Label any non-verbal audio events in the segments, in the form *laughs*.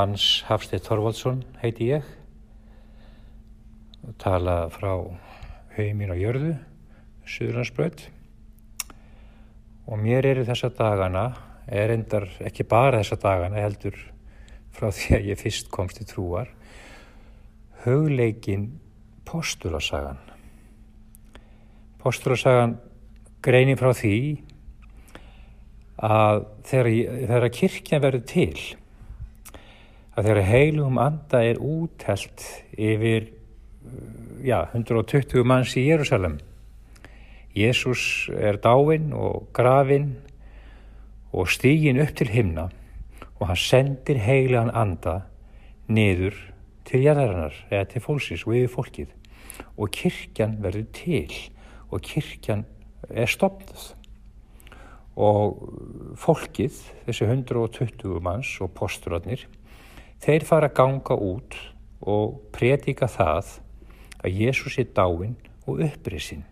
Hans Hafstedt Þorvaldsson heiti ég. Tala frá heiminn og jörðu, Suðurlandsbröð. Og mér eru þessa dagana, er endar ekki bara þessa dagana, heldur frá því að ég fyrst komst í trúar, hugleikin postulasagan. Postulasagan greinir frá því að þegar, þegar kirkja verður til, að þegar heilum anda er útelt yfir já, 120 manns í Jérúsalem. Jésús er dáinn og grafinn og stígin upp til himna og hann sendir heilan anda niður til jæðarinnar eða til fólksins og yfir fólkið og kirkjan verður til og kirkjan er stopnað og fólkið, þessi 120 manns og posturatnir þeir fara að ganga út og predika það að Jésús er dáinn og upprisinn.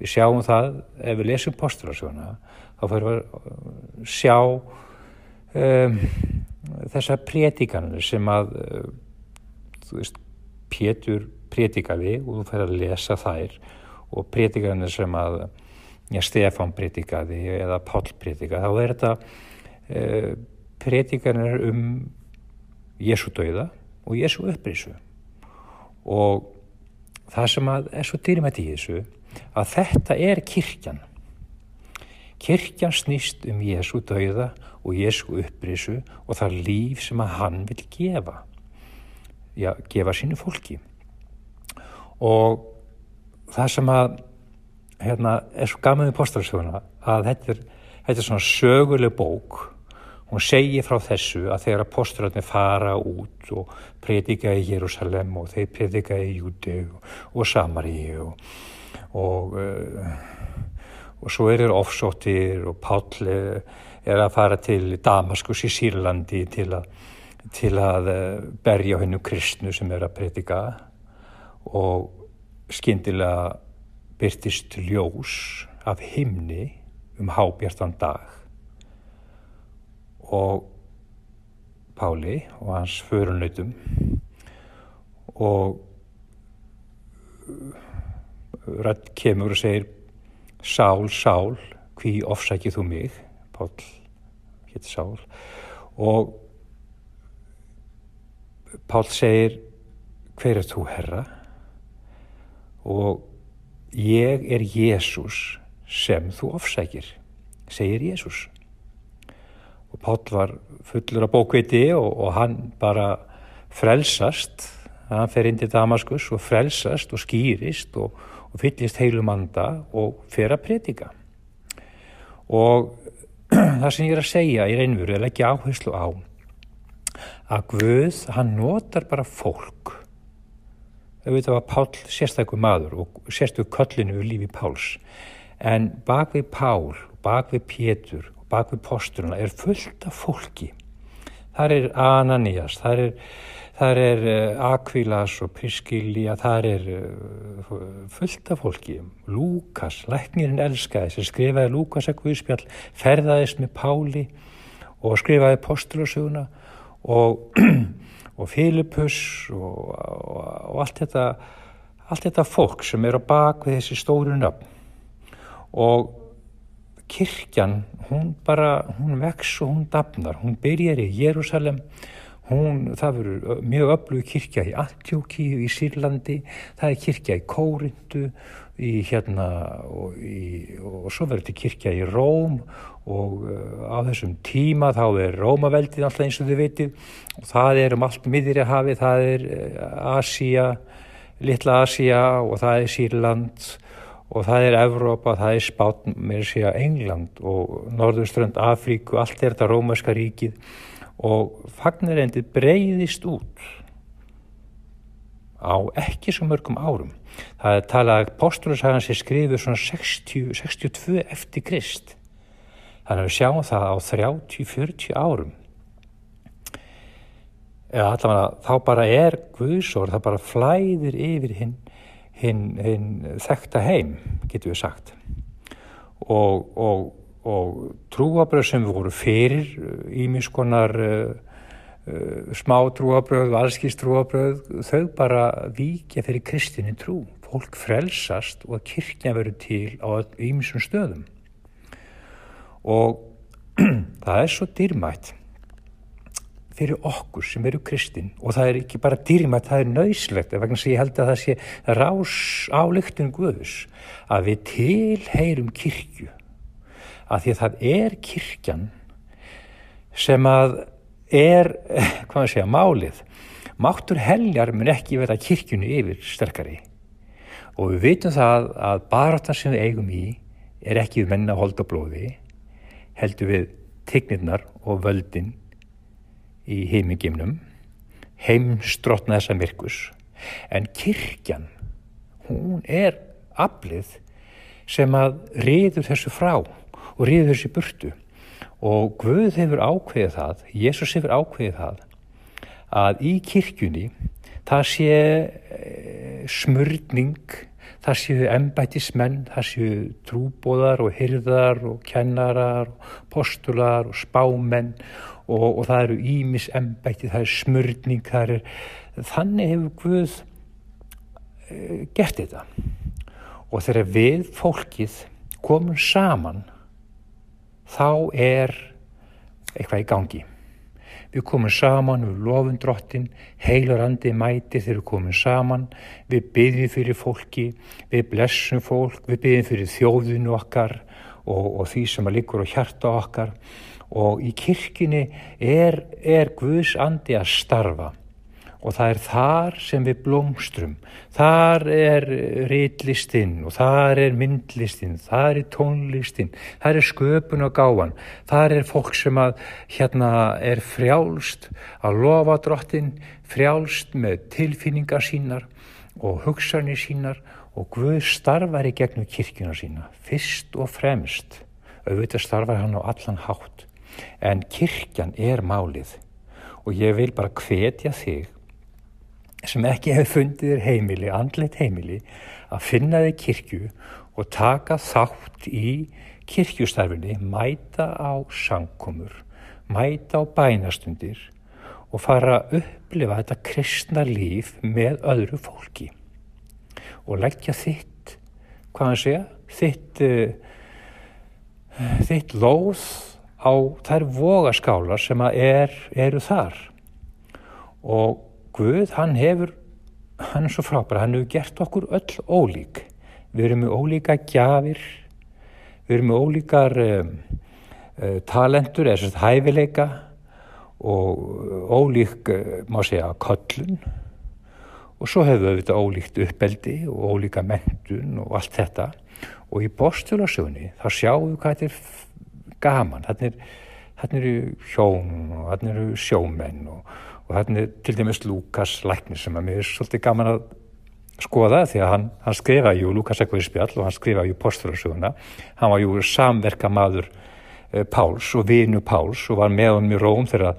Við sjáum það, ef við lesum postularsjóna, þá fyrir við að sjá um, þessar predikanir sem að, þú veist, Pétur predikaði og þú fyrir að lesa þær og predikanir sem að ja, Stefán predikaði eða Pál predikaði, þá er þetta uh, predikanir um Jésu dauða og Jésu upprísu og það sem er svo dýrmætt í þessu að þetta er kirkjan. Kirkjan snýst um Jésu dauða og Jésu upprísu og það líf sem að hann vil gefa. Já, gefa sínu fólki. Og það sem að hérna, er svo gaman í postalsöguna að þetta er, þetta er svona söguleg bók Hún segir frá þessu að þegar apostularnir fara út og predika í Jérúsalem og þeir predika í Júti og, og Samarí og, og, uh, og svo er þeir ofsóttir og Páll er að fara til Damaskus í Sýrlandi til að, til að uh, berja hennu kristnu sem er að predika og skindilega byrtist ljós af himni um hábjartan dag og Páli og hans förunautum og rætt kemur og segir Sál, Sál, hví ofsækið þú mig? Pál hétt Sál. Og Pál segir hver er þú herra? Og ég er Jésús sem þú ofsækir segir Jésús og Páll var fullur af bókviti og, og hann bara frelsast, hann fer inn til Damaskus og frelsast og skýrist og, og fyllist heilum anda og fer að predika. Og *clears throat* það sem ég er að segja í reynveru er ekki áherslu á að Guð, hann notar bara fólk. Þau veit að Pál sérstaklega maður og sérstaklega köllinu við lífi Páls. En bak við Pál, bak við Pétur bak við posturuna er fullt af fólki. Það er Ananias, það er, það er uh, Akvilas og Priskilja, það er uh, fullt af fólki. Lúkas, læknirinn elskaði sem skrifaði Lúkas að Guðspjall, ferðaðist með Páli og skrifaði postulasuguna og, *clears throat* og Filipus og, og, og allt, þetta, allt þetta fólk sem er á bak við þessi stóru nöfn. Og kirkjan, hún bara, hún vex og hún dafnar, hún byrjar í Jérúsalem, hún, það verður mjög öflug kirkja í Antjókíu í Sýrlandi, það er kirkja í Kórindu, í hérna og, í, og svo verður þetta kirkja í Róm. Og á þessum tíma þá er Rómaveldið alltaf eins og þið veitir og það er um allt miðri hafi, það er Asía, Littla Asía og það er Sýrland. og það er Evrópa, það er Spátn, mér sé að England og Norðurströnd Afríku, allt er þetta Rómaska ríkið og fagnarendið breyðist út á ekki svo mörgum árum. Það er talað að postulasagan sé skrifið svona 60, 62 eftir Krist. Þannig að við sjáum það á 30-40 árum. Eða allavega þá bara er Guðsór, það bara flæðir yfir hinn hinn hin þekta heim, getur við sagt. Og, og, og trúabröð sem voru fyrir ímiskonar uh, uh, smá trúabröð, valskist trúabröð, þau bara víkja fyrir kristinni trú. Fólk frelsast og kirkja verður til á ýmsum stöðum. Og *clears throat* það er svo dýrmætt fyrir okkur sem eru kristinn. Og það er ekki bara dýrmætt, það er nöyslegt vegna sem ég held að það sé rás á lyktun Guðus að við tilheyrum kirkju. Að því að það er kirkjan sem að er, *laughs* hvað maður segja, málið. Máttur heljar mun ekki verða kirkjunu yfir sterkari. Og við veitum það að baráttan sem við eigum í er ekki við menna hold og blóði heldur við tignirnar og völdin í heimingimnum heimstrotna þessa myrkus. En kirkjan hún er aflið sem að riður þessu frá og riður þessu burtu. Og Guð hefur ákveðið það Jésús hefur ákveðið það að í kirkjunni það sé eh, smörning það séu embætismenn það séu trúbóðar og hyrðar og kennarar og postular og spámenn og, og það eru ímis embætti, það er smörning, það er, þannig hefur Guð e, gert þetta. Og þegar við fólkið komum saman, þá er eitthvað í gangi. Við komum saman, við lofum drottin, heilur andi mæti þegar við komum saman, við byggjum fyrir fólki, við blessum fólk, við byggjum fyrir þjóðinu okkar og, og því sem að líkur á hjarta okkar. Og í kirkini er, er Guðs andi að starfa og það er þar sem við blómstrum, þar er ritlistinn og þar er myndlistinn, þar er tónlistinn, þar er sköpun og gáan, þar er fólk sem að hérna er frjálst að lofa drottin, frjálst með tilfinningar sínar og hugsanir sínar og Guð starfar í gegnum kirkjuna sína, fyrst og fremst, auðvitað starfar hann á allan hátt en kirkjan er málið. Og ég vil bara hvetja þig sem ekki hefur fundið þér heimili, andleitt heimili að finna þig kirkju og taka þátt í kirkjustarfinni, mæta á sangkomur, mæta á bænastundir og fara að upplifa þetta kristna líf með öðru fólki. Og leggja þitt, hvað hann segja, þitt, uh, þitt lóð á þær vogaskálar sem er, eru þar. Og Guð hann hefur hann er svo frábæra, hann hefur gert okkur öll ólík. Við erum með ólíka gjafir við erum með ólíkar um, uh, talentur eða svona hæfileika og ólík uh, má segja köllun. Og svo hefur við þetta ólíkt uppeldi og ólíka mentun og allt þetta. Og í bóstulasögunni þá sjáum við hvað þetta er gaman. Þarna er, er hjón og þarna eru sjómenn og, og þarna er til dæmis Lukas Læknir sem að mér er svolítið gaman að skoða því að hann, hann skrifa jú Lukas Ekvæði spjall og hann skrifa jú postfjörðarsuguna hann var jú samverka maður eh, Páls og vinu Páls og var með honum í Róm þegar,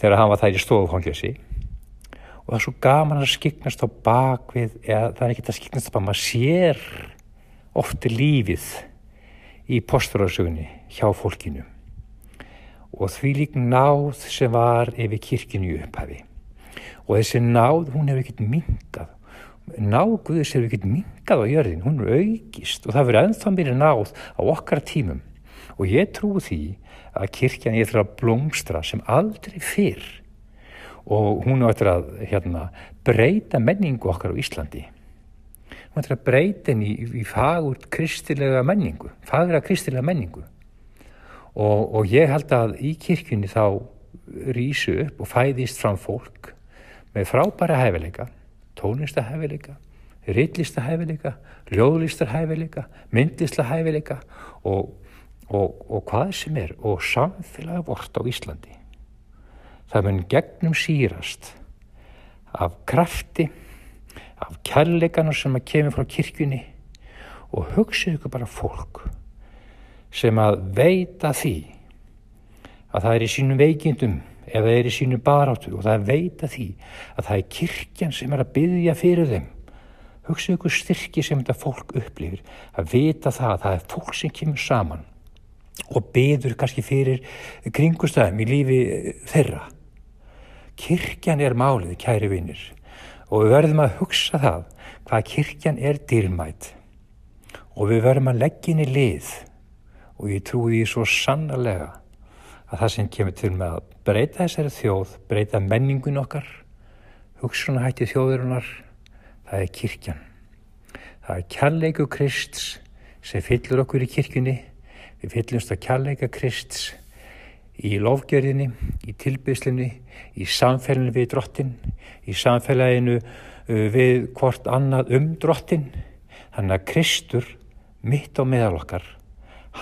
þegar hann var þær í stofufangjösi og það er svo gaman að skiknast á bakvið eða það er ekki að skiknast á bakvið maður sér ofti lífið í postfjörðarsugunni hjá fólkinu og því lík náð sem var yfir kirkinu upphafi. Og þessi náð hún hefur ekkert mingað náguðis hefur ekkert mingað á jörðin hún er augist og það verður ennþá mér náð á okkar tímum. Og ég trú því að kirkjan er það að blómstra sem aldrei fyrr. Og hún er að hérna, breyta menningu okkar á Íslandi. Hún er að breyta henni í, í fagur kristilega menningu fagra kristilega menningu og, og ég held að í kirkjunni þá rýsu upp og fæðist fram fólk með frábæra hæfileika, tónlista hæfileika, rillista hæfileika, ljóðlista hæfileika, myndlista hæfileika og, og, og hvað sem er og samfélagi vort á Íslandi. Það mun gegnum sírast af krafti, af kærleikana sem að kemur frá kirkjunni og hugsa ykkur bara fólk sem að veita því að það er í sínum veikindum eða er í sínum baráttu og það veita því að það er kirkjan sem er að byggja fyrir þeim hugsa ykkur styrki sem þetta fólk upplifir að vita það að það er fólk sem kemur saman og byður kannski fyrir kringustæðum í lífi þeirra kirkjan er málið, kæri vinnir. Og við verðum að hugsa það hvað kirkjan er dýrmætt. Og við verðum að leggja inn í lið. Og ég trúi því svo sannarlega að það sem kemur til með að breyta þessari þjóð, breyta menningun okkar, hugsunahætti þjóðurinnar, það er kirkjan. Það er kærleiku Krists sem fyllur okkur í kirkjunni. Við fyllumst að kærleika Krists í lofgjörðinni, í tilbyðslinni, í samfélaginu við drottin, í samfélaginu uh, við hvort annað um drottin. Þannig að Kristur mitt á meðal okkar,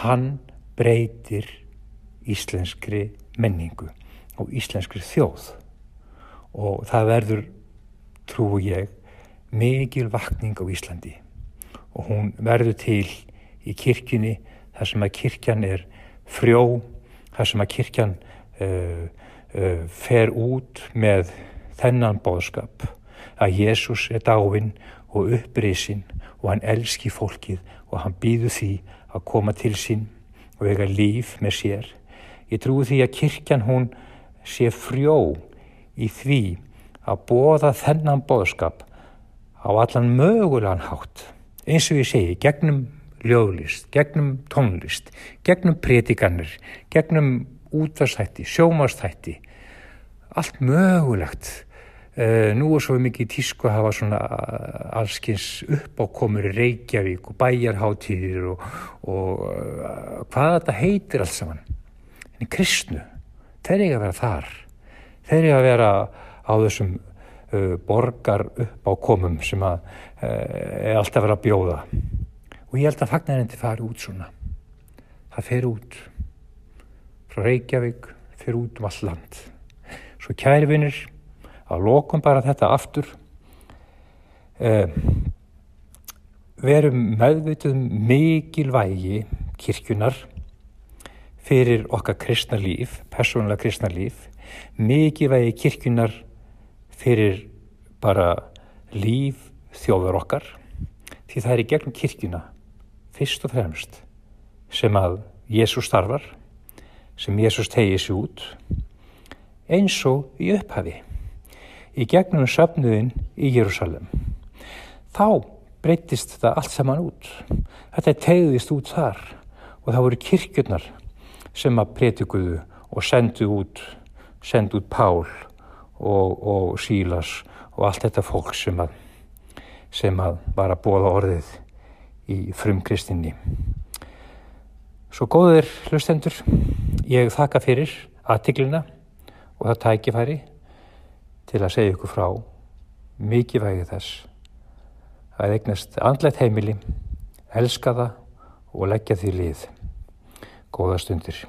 hann breytir íslenskri menningu og íslenskri þjóð. Og það verður, trúi ég, mikil vakning á Íslandi. Og hún verður til í kirkjunni þar sem að kirkjan er frjó þar sem að kirkjan uh, uh, fer út með þennan bóðskap að Jésús er dáinn og upprisinn og hann elski fólkið og hann býður því að koma til sín og eiga líf með sér. Ég trúi því að kirkjan hún sé frjó í því að bóða þennan bóðskap á allan mögulegan hátt eins og ég segi, gegnum ljóðlist, gegnum tónlist, gegnum prétikanir, gegnum útvarstætti, sjómastætti, allt mögulegt. Uh, nú er svo mikið tísku að hafa svona eh, allskins uppákomur í Reykjavík og bæjarháttíðir og, og uh, hvað þetta heitir allt saman. En kristnu, þeir eru að vera þar. Þeir eru að vera á þessum uh, borgar uppákomum sem að er alltaf vera að bjóða og ég held að fagnarindi fari út svona það fer út frá Reykjavík fer út um all land svo kæri vinnir að lokum bara þetta aftur. Eh, verum meðvituð mikilvægi kirkjunar fyrir okkar kristna líf persónulega kristna líf. Mikilvægi kirkjunar fyrir bara líf þjóður okkar. Því það er í gegnum kirkjuna fyrst og fremst sem að Jésús starfar, sem Jésús tegið sér út, eins og í upphafi, í gegnum söfnuðin í Jérúsalem. Þá breytist þetta allt saman út. Þetta tegðist út þar og það voru kirkjurnar sem að pretikuðu og sendu út, sendu út Pál og, og Sílas og allt þetta fólk sem að, sem að var að bóða orðið í frumkristinni. Svo góðir hlustendur, ég þakka fyrir aðtiklina og það tækifæri til að segja ykkur frá mikið vægi þess að eignast andlet heimili, elska það og leggja því lið. Góða stundir.